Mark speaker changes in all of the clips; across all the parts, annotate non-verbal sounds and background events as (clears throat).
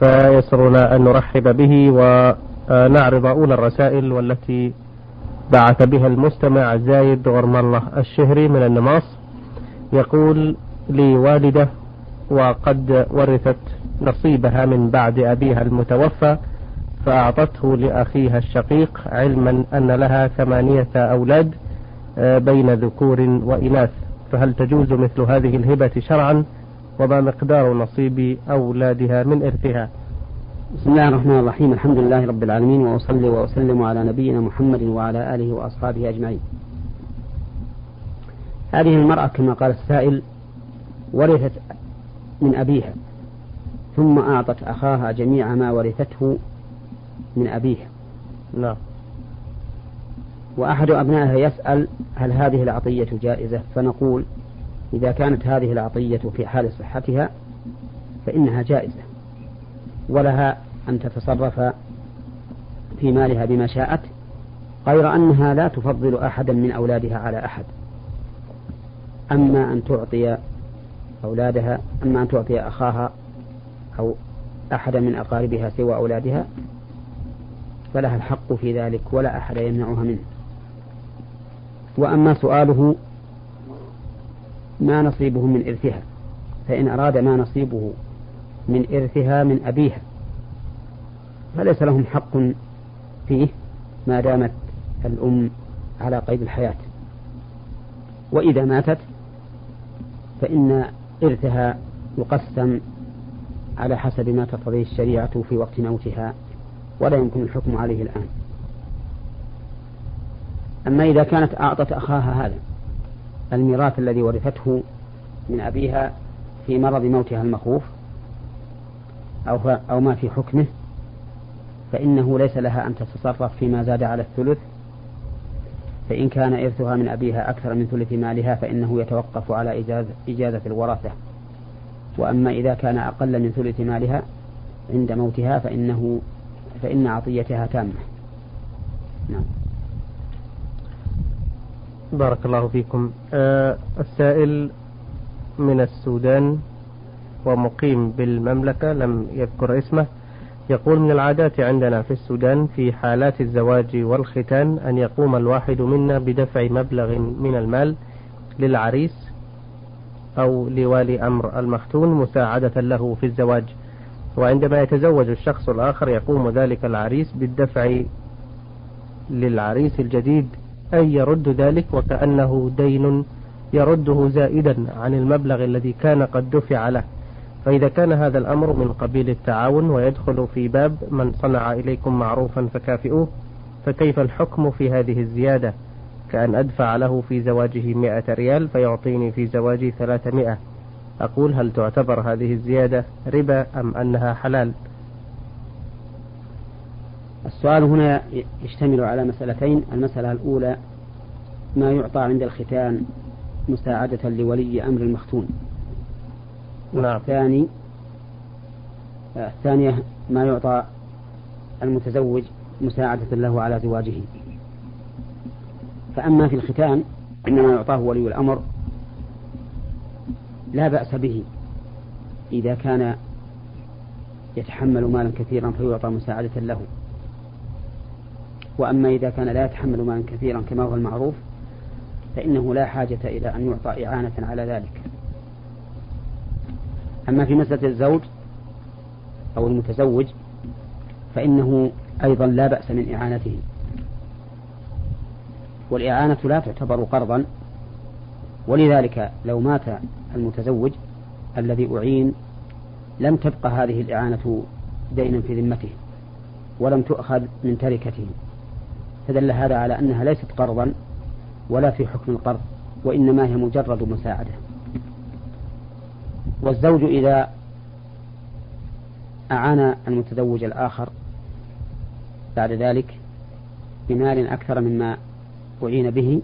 Speaker 1: فيسرنا أن نرحب به ونعرض أولى الرسائل والتي بعث بها المستمع زايد غرم الله الشهري من النماص. يقول لي والدة وقد ورثت نصيبها من بعد أبيها المتوفى فأعطته لأخيها الشقيق علما أن لها ثمانية أولاد آه، بين ذكور وإناث. فهل تجوز مثل هذه الهبة شرعا؟ وما مقدار نصيب أولادها من إرثها.
Speaker 2: بسم الله الرحمن الرحيم. الحمد لله رب العالمين وأصلي وأسلم على نبينا محمد وعلى آله وأصحابه أجمعين. هذه المرأة كما قال السائل ورثت من أبيها ثم أعطت أخاها جميع ما ورثته من أبيها.
Speaker 1: نعم.
Speaker 2: وأحد أبنائها يسأل هل هذه العطية جائزة؟ فنقول إذا كانت هذه العطية في حال صحتها فإنها جائزة ولها أن تتصرف في مالها بما شاءت غير أنها لا تفضل أحدا من أولادها على أحد. أما أن تعطي أولادها أما أن تعطي أخاها أو أحدا من أقاربها سوى أولادها فلها الحق في ذلك ولا أحد يمنعها منه. وأما سؤاله ما نصيبه من إرثها. فإن أراد ما نصيبه من إرثها من أبيها. فليس لهم حق فيه ما دامت الأم على قيد الحياة. وإذا ماتت فإن إرثها يقسم على حسب ما تقتضيه الشريعة في وقت موتها ولا يمكن الحكم عليه الآن. أما إذا كانت أعطت أخاها هذا الميراث الذي ورثته من أبيها في مرض موتها المخوف أو, أو ما في حكمه فإنه ليس لها أن تتصرف فيما زاد على الثلث. فإن كان إرثها من أبيها أكثر من ثلث مالها فإنه يتوقف على إجازة, إجازة وأما إذا كان أقل من ثلث مالها عند موتها فإنه فإن عطيتها تامة. نعم.
Speaker 1: بارك الله فيكم. آه السائل من السودان ومقيم بالمملكة لم يذكر اسمه يقول من العادات عندنا في السودان في حالات الزواج والختان أن يقوم الواحد منا بدفع مبلغ من المال للعريس أو لوالي أمر المختون مساعدة له في الزواج. وعندما يتزوج الشخص الآخر يقوم ذلك العريس بالدفع للعريس الجديد أي يرد ذلك وكأنه دين يرده زائدا عن المبلغ الذي كان قد دفع له. فإذا كان هذا الأمر من قبيل التعاون ويدخل في باب من صنع إليكم معروفا فكافئوه فكيف الحكم في هذه الزيادة؟ كأن أدفع له في زواجه مئة ريال فيعطيني في زواجي ثلاثمائة. أقول هل تعتبر هذه الزيادة ربا أم أنها حلال؟
Speaker 2: السؤال هنا يشتمل على مسألتين المسألة الأولى ما يعطى عند الختان مساعدة لولي أمر المختون؟
Speaker 1: نعم.
Speaker 2: الثاني الثانية ما يعطى المتزوج مساعدة له على زواجه؟ فأما في الختان إنما يعطاه ولي الأمر لا بأس به. إذا كان يتحمل مالا كثيرا فيعطى مساعدة له. وأما إذا كان لا يتحمل مالا كثيرا كما هو المعروف فإنه لا حاجة إلى أن يعطى إعانة على ذلك. أما في مسألة الزوج أو المتزوج فإنه أيضا لا بأس من إعانته. والإعانة لا تعتبر قرضا. ولذلك لو مات المتزوج الذي أعين لم تبقى هذه الإعانة دينا في ذمته ولم تؤخذ من تركته. فدل هذا على أنها ليست قرضا ولا في حكم القرض وإنما هي مجرد مساعدة. والزوج إذا أعان المتزوج الآخر بعد ذلك بمال أكثر مما أعين به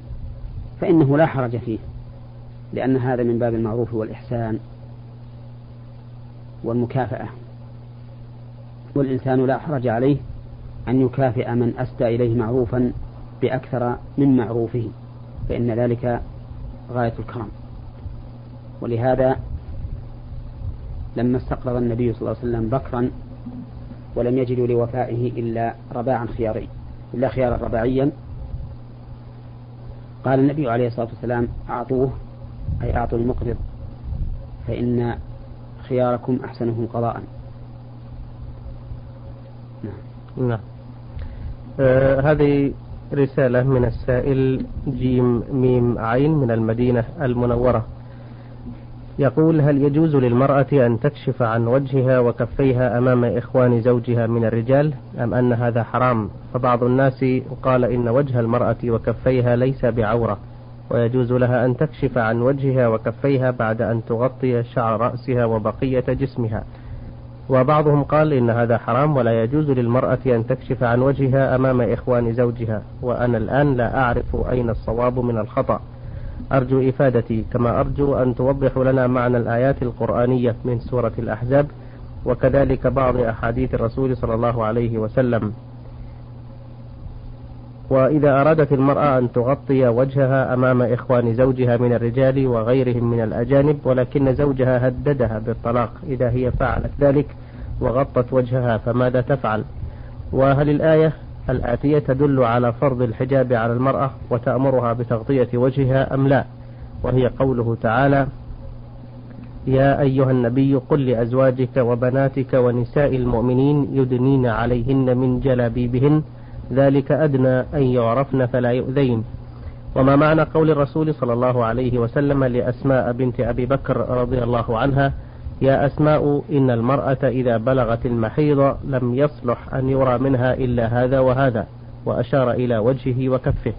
Speaker 2: فإنه لا حرج فيه لأن هذا من باب المعروف والإحسان والمكافأة. والإنسان لا حرج عليه أن يكافئ من أسدى إليه معروفا بأكثر من معروفه فإن ذلك غاية الكرم. ولهذا لما استقرض النبي صلى الله عليه وسلم بكرا ولم يجدوا لوفائه إلا رباعا خياري إلا خيارا رباعيا قال النبي عليه الصلاة والسلام أعطوه أي أعطوا المقرض فإن خياركم أحسنهم قضاء.
Speaker 1: نعم. نعم. آه هذه رسالة من السائل جيم ميم عين من المدينة المنورة. يقول هل يجوز للمرأة أن تكشف عن وجهها وكفيها أمام إخوان زوجها من الرجال أم أن هذا حرام؟ فبعض الناس قال إن وجه المرأة وكفيها ليس بعورة ويجوز لها أن تكشف عن وجهها وكفيها بعد أن تغطي شعر رأسها وبقية جسمها. وبعضهم قال إن هذا حرام ولا يجوز للمرأة أن تكشف عن وجهها أمام إخوان زوجها وأنا الآن لا أعرف أين الصواب من الخطأ. أرجو إفادتي كما أرجو أن توضح لنا معنى الآيات القرآنية من سورة الأحزاب وكذلك بعض أحاديث الرسول صلى الله عليه وسلم. وإذا أرادت المرأة أن تغطي وجهها أمام إخوان زوجها من الرجال وغيرهم من الأجانب ولكن زوجها هددها بالطلاق إذا هي فعلت ذلك وغطت وجهها فماذا تفعل؟ وهل الآية الآتية تدل على فرض الحجاب على المرأة وتأمرها بتغطية وجهها أم لا؟ وهي قوله تعالى يا أيها النبي قل لأزواجك وبناتك ونساء المؤمنين يدنين عليهن من جلابيبهن ذلك أدنى أن يعرفن فلا يؤذين. وما معنى قول الرسول صلى الله عليه وسلم لأسماء بنت أبي بكر رضي الله عنها؟ يا أسماء إن المرأة إذا بلغت المحيض لم يصلح أن يرى منها إلا هذا وهذا وأشار إلى وجهه وكفه.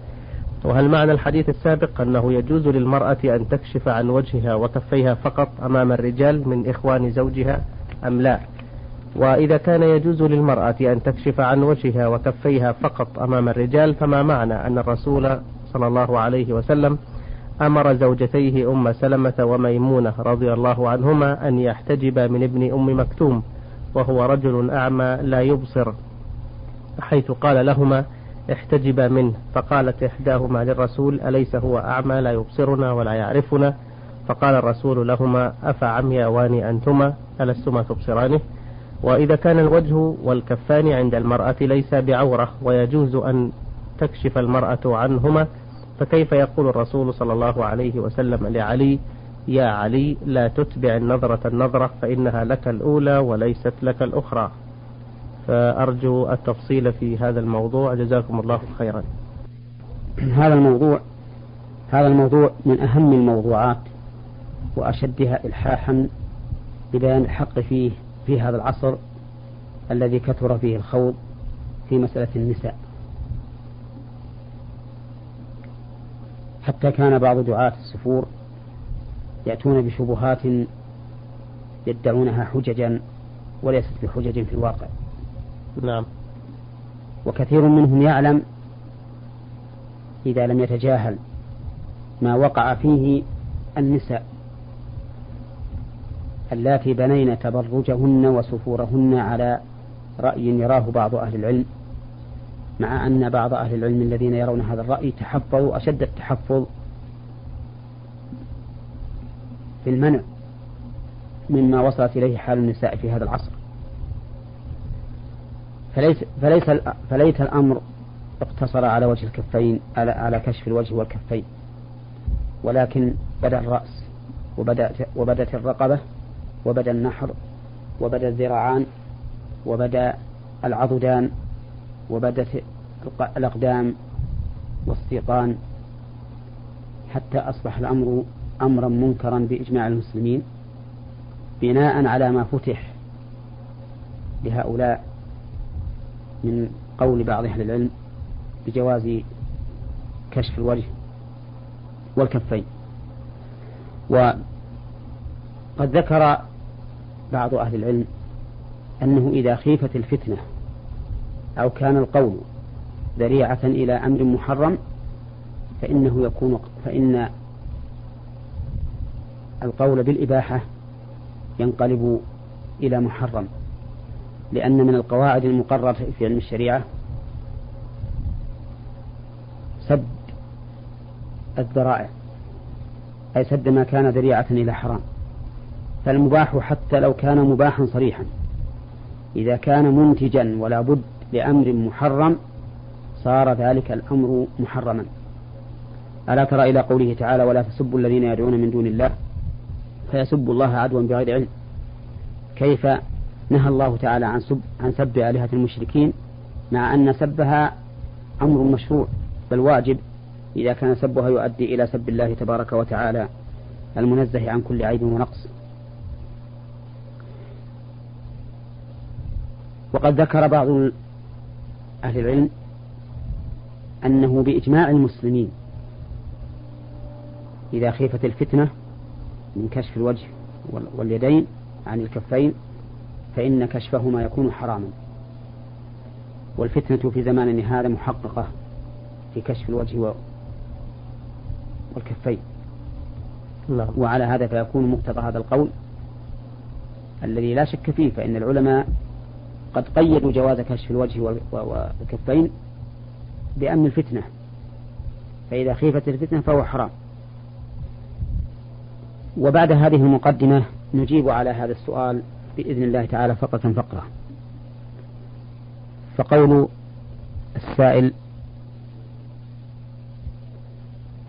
Speaker 1: وهل معنى الحديث السابق أنه يجوز للمرأة أن تكشف عن وجهها وكفيها فقط أمام الرجال من إخوان زوجها أم لا؟ وإذا كان يجوز للمرأة أن تكشف عن وجهها وكفيها فقط أمام الرجال فما معنى أن الرسول صلى الله عليه وسلم أمر زوجتيه أم سلمة وميمونة رضي الله عنهما أن يحتجبا من ابن أم مكتوم وهو رجل أعمى لا يبصر حيث قال لهما احتجبا منه فقالت إحداهما للرسول أليس هو أعمى لا يبصرنا ولا يعرفنا؟ فقال الرسول لهما أفعمياوان أنتما ألستما تبصرانه؟ وإذا كان الوجه والكفان عند المرأة ليس بعورة ويجوز أن تكشف المرأة عنهما فكيف يقول الرسول صلى الله عليه وسلم لعلي يا علي لا تتبع النظرة النظرة فإنها لك الأولى وليست لك الأخرى. فأرجو التفصيل في هذا الموضوع. جزاكم الله خيرا.
Speaker 2: هذا الموضوع هذا الموضوع من أهم الموضوعات وأشدها إلحاحا ببيان الحق فيه في هذا العصر الذي كثر فيه الخوض في مسألة النساء. حتى كان بعض دعاة السفور يأتون بشبهات يدعونها حججا وليست بحجج في الواقع.
Speaker 1: نعم.
Speaker 2: وكثير منهم يعلم إذا لم يتجاهل ما وقع فيه النساء. اللاتي بنين تبرجهن وسفورهن على رأي يراه بعض أهل العلم مع أن بعض أهل العلم الذين يرون هذا الرأي تحفظوا أشد التحفظ في المنع مما وصلت إليه حال النساء في هذا العصر. فليس فليس فليت الأمر اقتصر على وجه الكفين على على كشف الوجه والكفين. ولكن بدأ الرأس وبدأت وبدت الرقبة وبدا النحر وبدا الذراعان وبدا العضدان وبدت الأقدام والسيقان حتى أصبح الأمر أمرا منكرا بإجماع المسلمين بناء على ما فتح لهؤلاء من قول بعض أهل العلم بجواز كشف الوجه والكفين. وقد ذكر بعض أهل العلم أنه إذا خيفت الفتنة أو كان القول ذريعة إلى أمر محرم فإنه يكون فإن القول بالإباحة ينقلب إلى محرم لأن من القواعد المقررة في علم الشريعة سد الذرائع أي سد ما كان ذريعة إلى حرام. فالمباح حتى لو كان مباحا صريحا. إذا كان منتجا ولا بد لأمر محرم صار ذلك الأمر محرما. ألا ترى إلى قوله تعالى ولا تسبوا الذين يدعون من دون الله فيسبوا الله عدوا بغير علم. كيف نهى الله تعالى عن سب عن سب آلهة المشركين؟ مع أن سبها أمر مشروع بل واجب. إذا كان سبها يؤدي إلى سب الله تبارك وتعالى المنزه عن كل عيب ونقص. وقد ذكر بعض أهل العلم أنه بإجماع المسلمين إذا خيفت الفتنة من كشف الوجه واليدين عن الكفين فإن كشفهما يكون حراما والفتنة في زماننا هذا محققة في كشف الوجه والكفين
Speaker 1: نعم.
Speaker 2: وعلى هذا فيكون مقتضى هذا القول الذي لا شك فيه فإن العلماء قد قيدوا جواز كشف الوجه والكفين بأمن الفتنة. فإذا خيفت الفتنة فهو حرام. وبعد هذه المقدمة نجيب على هذا السؤال بإذن الله تعالى فقرة فقرة. فقول السائل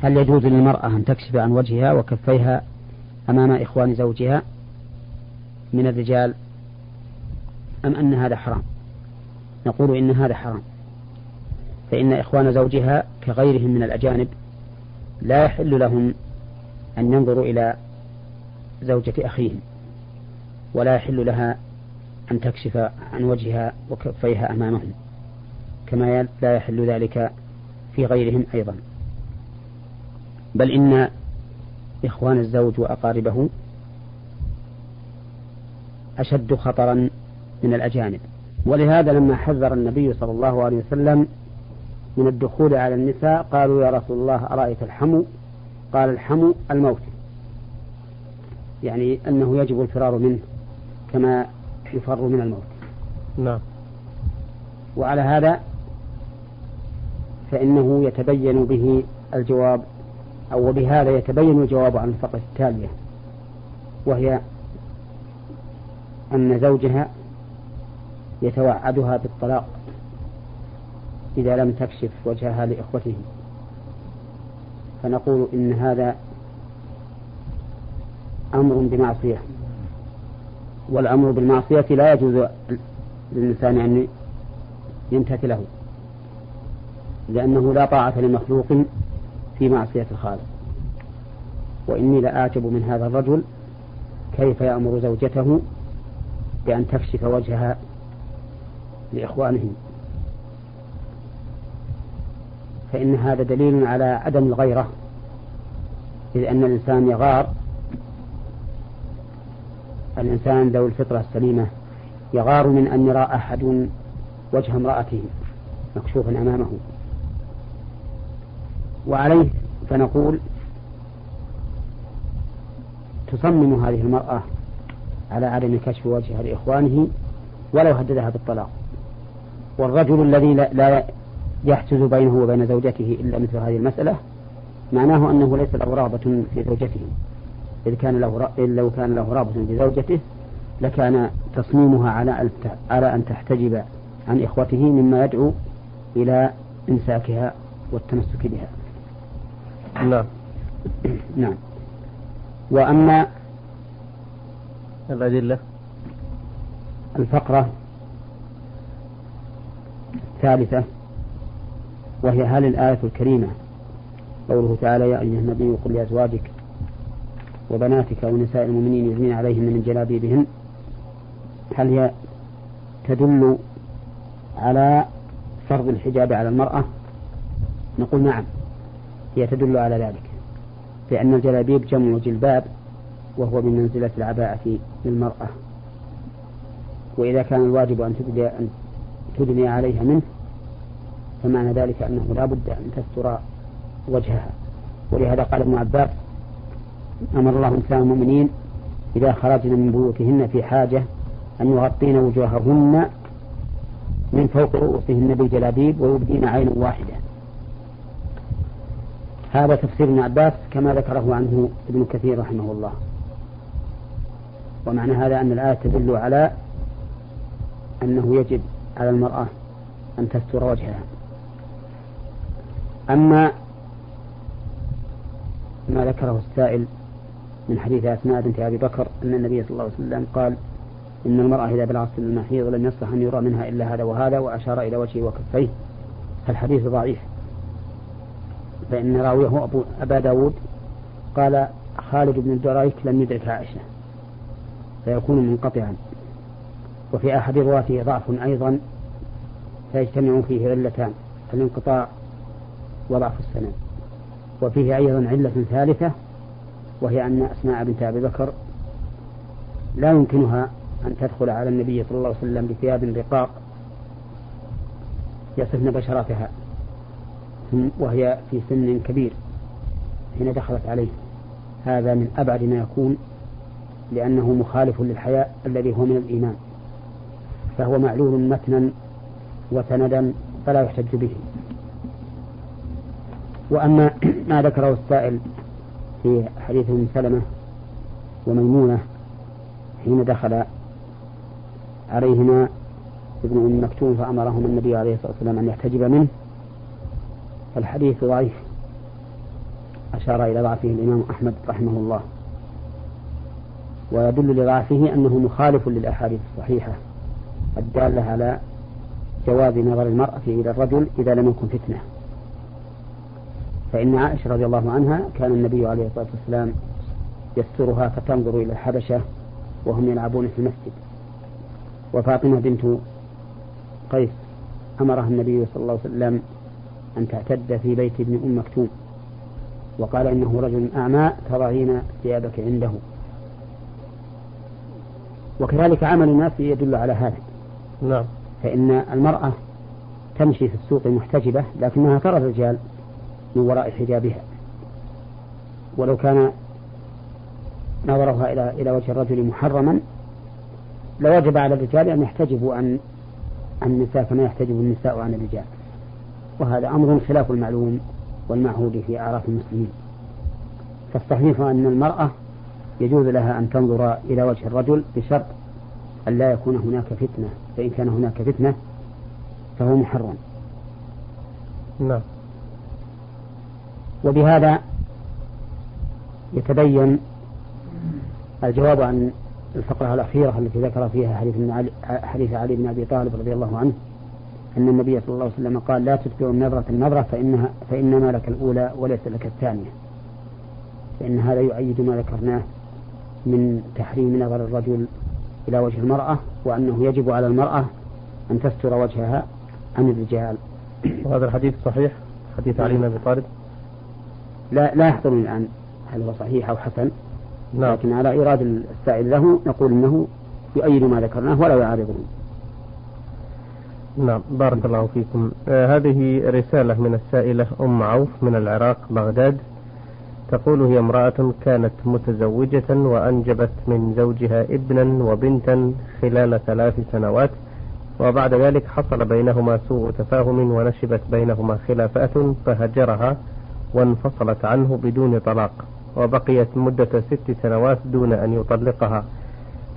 Speaker 2: هل يجوز للمرأة أن تكشف عن وجهها وكفيها أمام إخوان زوجها من الرجال؟ أم أن هذا حرام؟ نقول إن هذا حرام. فإن إخوان زوجها كغيرهم من الأجانب لا يحل لهم أن ينظروا إلى زوجة أخيهم ولا يحل لها أن تكشف عن وجهها وكفيها أمامهم كما لا يحل ذلك في غيرهم أيضا. بل إن إخوان الزوج وأقاربه أشد خطرا من الأجانب. ولهذا لما حذر النبي صلى الله عليه وسلم من الدخول على النساء قالوا يا رسول الله أرأيت الحمو؟ قال الحمو الموت. يعني أنه يجب الفرار منه كما يفر من الموت.
Speaker 1: نعم.
Speaker 2: وعلى هذا فإنه يتبين به الجواب أو بهذا يتبين الجواب عن الفقرة التالية وهي أن زوجها يتوعدها بالطلاق إذا لم تكشف وجهها لإخوته. فنقول إن هذا أمر بمعصية والأمر بالمعصية لا يجوز للإنسان أن يمتثله لأنه لا طاعة لمخلوق في معصية الخالق. وإني لأعجب من هذا الرجل كيف يأمر زوجته بأن تكشف وجهها لإخوانهم فإن هذا دليل على عدم الغيرة إذ أن الإنسان يغار الإنسان ذو الفطرة السليمة يغار من أن يرى أحد وجه امرأته مكشوفا أمامه. وعليه فنقول تصمم هذه المرأة على عدم كشف وجهها لإخوانه ولو هددها بالطلاق. والرجل الذي لا يحجز بينه وبين زوجته إلا مثل هذه المسألة معناه أنه ليس له رغبة في زوجته إذ كان له لو كان له رغبة في زوجته لكان تصميمها على على أن تحتجب عن إخوته مما يدعو إلى إمساكها والتمسك بها.
Speaker 1: نعم. (clears throat)
Speaker 2: نعم. وأما
Speaker 1: الأدلة
Speaker 2: الفقرة الثالثة وهي هل الآية الكريمة؟ قوله تعالى يا أيها النبي قل لأزواجك وبناتك ونساء المؤمنين يثنين عليهن من جلابيبهن هل هي تدل على فرض الحجاب على المرأة؟ نقول نعم هي تدل على ذلك لأن الجلابيب جمع جلباب وهو بمنزلة العباءة للمرأة وإذا كان الواجب أن تدني, أن تدني عليها منه فمعنى ذلك أنه لا بد أن تستر وجهها. ولهذا قال ابن عباس أمر الله نساء المؤمنين إذا خرجن من بيوتهن في حاجة أن يغطين وجوههن من فوق رؤوسهن بالجلابيب ويبدين عينا واحدة. هذا تفسير ابن عباس كما ذكره عنه ابن كثير رحمه الله. ومعنى هذا أن الآية تدل على أنه يجب على المرأة أن تستر وجهها. أما ما ذكره السائل من حديث أسماء بنت أبي بكر أن النبي صلى الله عليه وسلم قال إن المرأة إذا بلغت المحيض لم يصلح أن يرى منها إلا هذا وهذا وأشار إلى وجهه وكفيه. فالحديث ضعيف. فإن راويه أبو أبا داود قال خالد بن الدريك لم يدرك عائشة فيكون منقطعا. وفي أحد رواته ضعف أيضا فيجتمع فيه علتان الانقطاع وضعف السند. وفيه أيضا علة ثالثة وهي أن أسماء بنت أبي بكر لا يمكنها أن تدخل على النبي صلى الله عليه وسلم بثياب رقاق يصفن بشرتها وهي في سن كبير حين دخلت عليه. هذا من أبعد ما يكون لأنه مخالف للحياء الذي هو من الإيمان. فهو معلول متنا وسندا فلا يحتج به. وأما ما ذكره السائل في حديث أم سلمة وميمونة حين دخل عليهما ابن أم مكتوم فأمرهما النبي عليه الصلاة والسلام أن يحتجب منه الحديث ضعيف. أشار إلى ضعفه الإمام أحمد رحمه الله. ويدل لضعفه أنه مخالف للأحاديث الصحيحة. الدالة على جواز نظر المرأة إلى الرجل إذا لم يكن فتنة. فإن عائشة رضي الله عنها كان النبي عليه الصلاة والسلام يسترها فتنظر إلى الحبشة وهم يلعبون في المسجد. وفاطمة بنت قيس أمرها النبي صلى الله عليه وسلم أن تعتد في بيت ابن أم مكتوم. وقال إنه رجل أعمى تضعين ثيابك عنده. وكذلك عمل الناس يدل على هذا.
Speaker 1: نعم.
Speaker 2: فإن المرأة تمشي في السوق محتجبة لكنها ترى الرجال من وراء حجابها. ولو كان نظرها إلى إلى وجه الرجل محرما لوجب على الرجال أن يحتجبوا عن النساء كما يحتجب النساء عن الرجال. وهذا أمر خلاف المعلوم والمعهود في أعراف المسلمين. فالصحيح أن المرأة يجوز لها أن تنظر إلى وجه الرجل بشرط أن لا يكون هناك فتنة فإن كان هناك فتنة فهو محرم.
Speaker 1: نعم.
Speaker 2: وبهذا يتبين الجواب عن الفقرة الأخيرة التي ذكر فيها حديث, علي حديث علي بن أبي طالب رضي الله عنه أن النبي صلى الله عليه وسلم قال لا تتبع النظرة النظرة فإنها فإنما لك الأولى وليس لك الثانية. فإن هذا يؤيد ما ذكرناه من تحريم نظر الرجل إلى وجه المرأة وأنه يجب على المرأة أن تستر وجهها عن الرجال.
Speaker 1: وهذا الحديث صحيح؟ حديث علي بن أبي طالب؟
Speaker 2: لا لا يحضرني الآن. هل هو صحيح أو حسن؟
Speaker 1: نعم.
Speaker 2: لكن على إيراد السائل له نقول إنه يؤيد ما ذكرناه ولا يعارضه.
Speaker 1: نعم بارك الله فيكم. آه هذه رسالة من السائلة أم عوف من العراق بغداد. تقول هي امرأة كانت متزوجة وأنجبت من زوجها ابنا وبنتا خلال ثلاث سنوات وبعد ذلك حصل بينهما سوء تفاهم ونشبت بينهما خلافات فهجرها وانفصلت عنه بدون طلاق وبقيت مدة ست سنوات دون أن يطلقها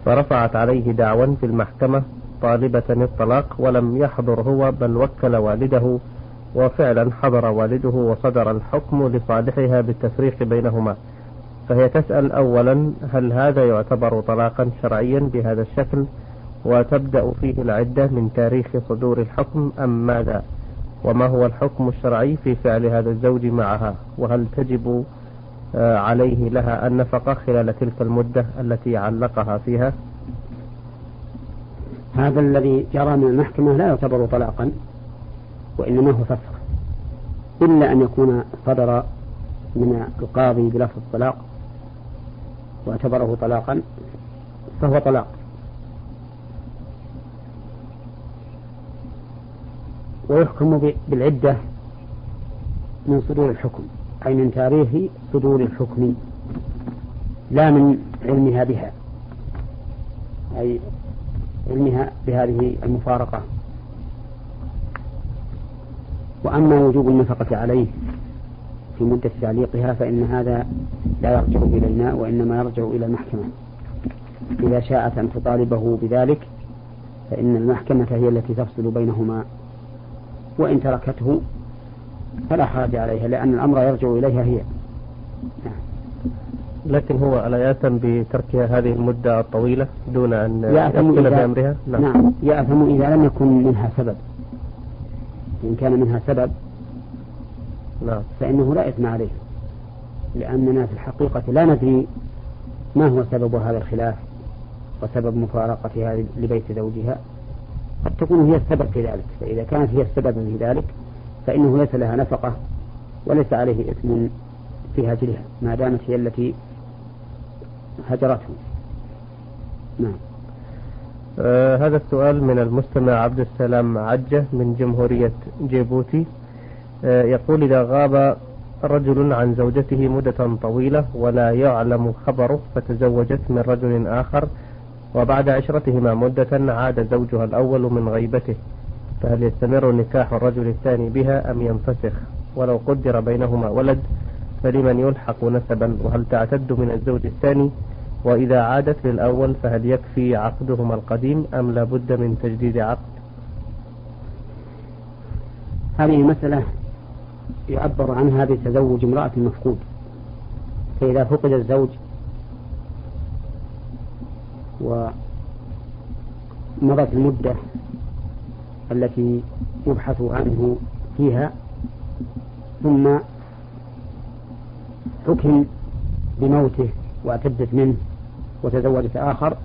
Speaker 1: فرفعت عليه دعوا في المحكمة طالبة الطلاق ولم يحضر هو بل وكل والده وفعلا حضر والده وصدر الحكم لصالحها بالتفريق بينهما. فهي تسأل أولا هل هذا يعتبر طلاقا شرعيا بهذا الشكل وتبدأ فيه العدة من تاريخ صدور الحكم أم ماذا؟ وما هو الحكم الشرعي في فعل هذا الزوج معها؟ وهل تجب آه، عليه لها النفقة خلال تلك المدة التي علقها فيها؟
Speaker 2: هذا الذي جرى من المحكمة لا يعتبر طلاقا. وإنما هو فسخ. إلا أن يكون صدر من القاضي بلفظ الطلاق واعتبره طلاقا فهو طلاق. ويحكم بالعدة من صدور الحكم أي من تاريخ صدور الحكم لا من علمها بها أي علمها بهذه المفارقة. وأما وجوب النفقة عليه في مدة تعليقها فإن هذا لا يرجع إلينا وإنما يرجع إلى المحكمة إذا شاءت أن تطالبه بذلك فإن المحكمة هي التي تفصل بينهما وإن تركته فلا حرج عليها لأن الأمر يرجع إليها هي.
Speaker 1: لكن هو ألا يأثم بتركها هذه المدة الطويلة دون أن
Speaker 2: يأثم بأمرها نعم. نعم يأثم إذا لم يكن منها سبب إن كان منها سبب نعم. فإنه لا إثم عليه لأننا في الحقيقة لا ندري ما هو سبب هذا الخلاف وسبب مفارقتها لبيت زوجها. قد تكون هي السبب في ذلك فإذا كانت هي السبب في ذلك فإنه ليس لها نفقة وليس عليه إثم في هجرها ما دامت هي التي هجرته. نعم.
Speaker 1: آه هذا السؤال من المستمع عبد السلام عجة من جمهورية جيبوتي. آه يقول إذا غاب رجل عن زوجته مدة طويلة ولا يعلم خبره فتزوجت من رجل آخر وبعد عشرتهما مدة عاد زوجها الأول من غيبته فهل يستمر نكاح الرجل الثاني بها أم ينفسخ؟ ولو قدر بينهما ولد فلمن يلحق نسبا؟ وهل تعتد من الزوج الثاني وإذا عادت للأول فهل يكفي عقدهما القديم أم لا بد من تجديد عقد؟
Speaker 2: هذه مسألة يعبر عنها بتزوج امرأة مفقود. فإذا فقد الزوج ومضت المدة التي يبحث عنه فيها ثم حكم بموته واعتدت منه وتزوجت آخر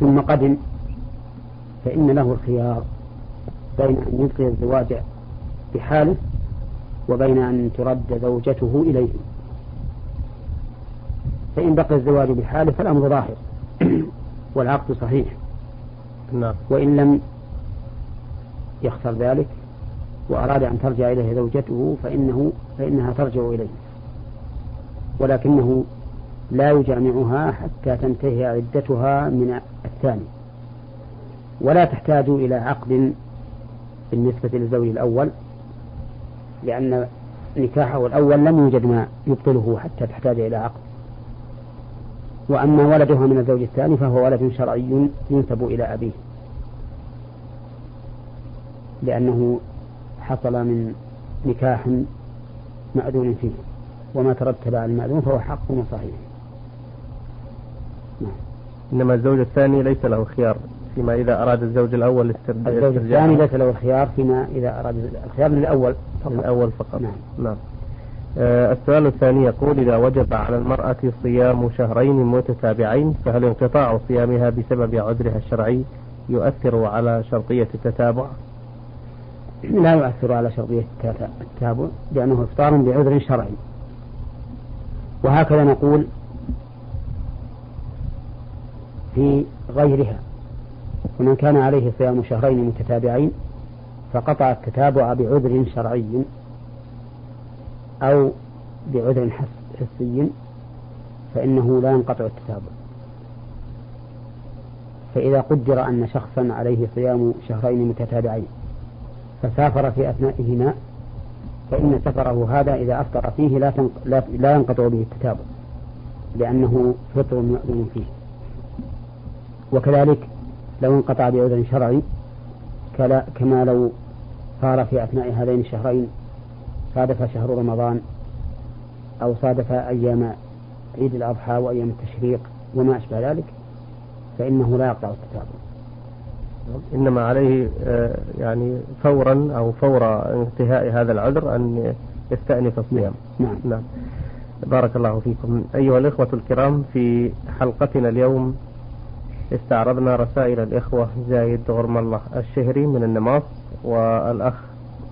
Speaker 2: ثم قدم فإن له الخيار بين أن يبقي الزواج بحاله وبين أن ترد زوجته إليه. فإن بقي الزواج بحاله فالأمر ظاهر (clears throat) والعقد صحيح. نعم. وإن لم يختر ذلك وأراد أن ترجع إليه زوجته فإنه فإنها ترجع إليه. ولكنه لا يجامعها حتى تنتهي عدتها من الثاني ولا تحتاج إلى عقد بالنسبة للزوج الأول لأن نكاحه الأول لم يوجد ما يبطله حتى تحتاج إلى عقد وأما ولدها من الزوج الثاني فهو ولد شرعي ينسب إلى أبيه لأنه حصل من نكاح مأذون فيه وما ترتب على المأذون فهو حق وصحيح.
Speaker 1: إنما الزوج الثاني ليس له خيار فيما إذا أراد الزوج الأول
Speaker 2: استرجاع الزوج الثاني ليس له خيار فيما إذا أراد الخيار للأول
Speaker 1: فقط. الأول فقط. نعم, نعم. آه السؤال الثاني يقول إذا وجب على المرأة صيام شهرين متتابعين فهل انقطاع صيامها بسبب عذرها الشرعي يؤثر على شرطية التتابع؟
Speaker 2: لا يؤثر على شرطية التتابع لأنه إفطار بعذر شرعي. وهكذا نقول في غيرها. ومن كان عليه صيام شهرين متتابعين فقطع التتابع بعذر شرعي أو بعذر حسي فإنه لا ينقطع التتابع فإذا قدر أن شخصا عليه صيام شهرين متتابعين فسافر في أثنائهما فإن سفره هذا إذا أفطر فيه لا, لا ينقطع به التتابع لأنه فطر مأذون فيه. وكذلك لو انقطع بعذر شرعي كما لو صار في أثناء هذين الشهرين صادف شهر رمضان أو صادف أيام عيد الأضحى وأيام التشريق وما أشبه ذلك فإنه لا يقطع التتابع
Speaker 1: إنما عليه آه، يعني فورا أو فور انتهاء هذا العذر أن يستأنف الصيام. نعم. نعم. بارك الله فيكم. أيها الإخوة الكرام في حلقتنا اليوم استعرضنا رسائل الإخوة زايد غرم الله الشهري من النماص والأخ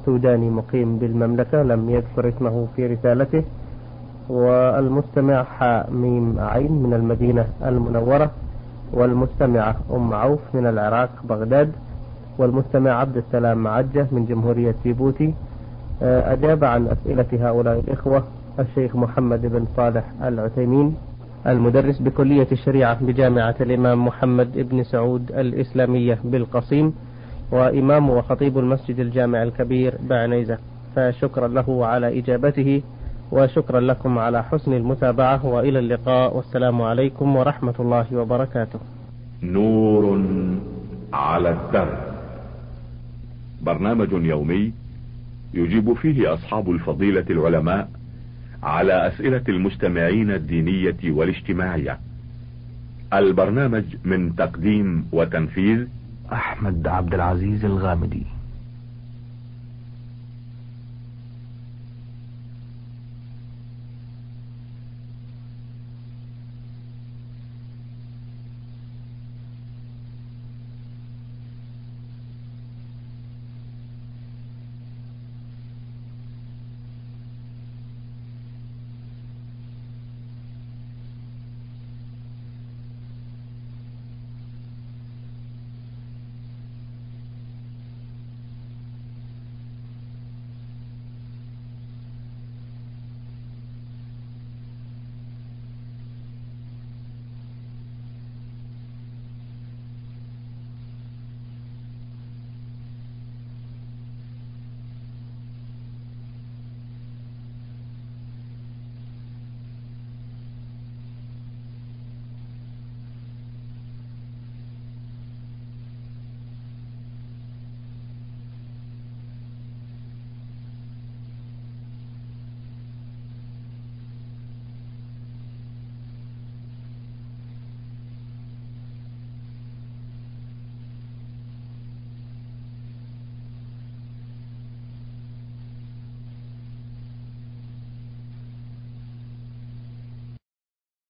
Speaker 1: سوداني مقيم بالمملكة لم يذكر اسمه في رسالته والمستمع حاء ميم عين من المدينة المنورة والمستمعة أم عوف من العراق بغداد والمستمع عبد السلام معجة من جمهورية جيبوتي. آه، أجاب عن أسئلة هؤلاء الإخوة الشيخ محمد بن صالح العثيمين. المدرس بكلية الشريعة بجامعة الإمام محمد بن سعود الإسلامية بالقصيم وإمام وخطيب المسجد الجامع الكبير بعنيزة. فشكرا له على إجابته وشكرا لكم على حسن المتابعة وإلى اللقاء. والسلام عليكم ورحمة الله وبركاته.
Speaker 3: نور على الدرب. برنامج يومي يجيب فيه أصحاب الفضيلة العلماء على أسئلة المستمعين الدينية والاجتماعية. البرنامج من تقديم وتنفيذ
Speaker 4: أحمد عبد العزيز الغامدي.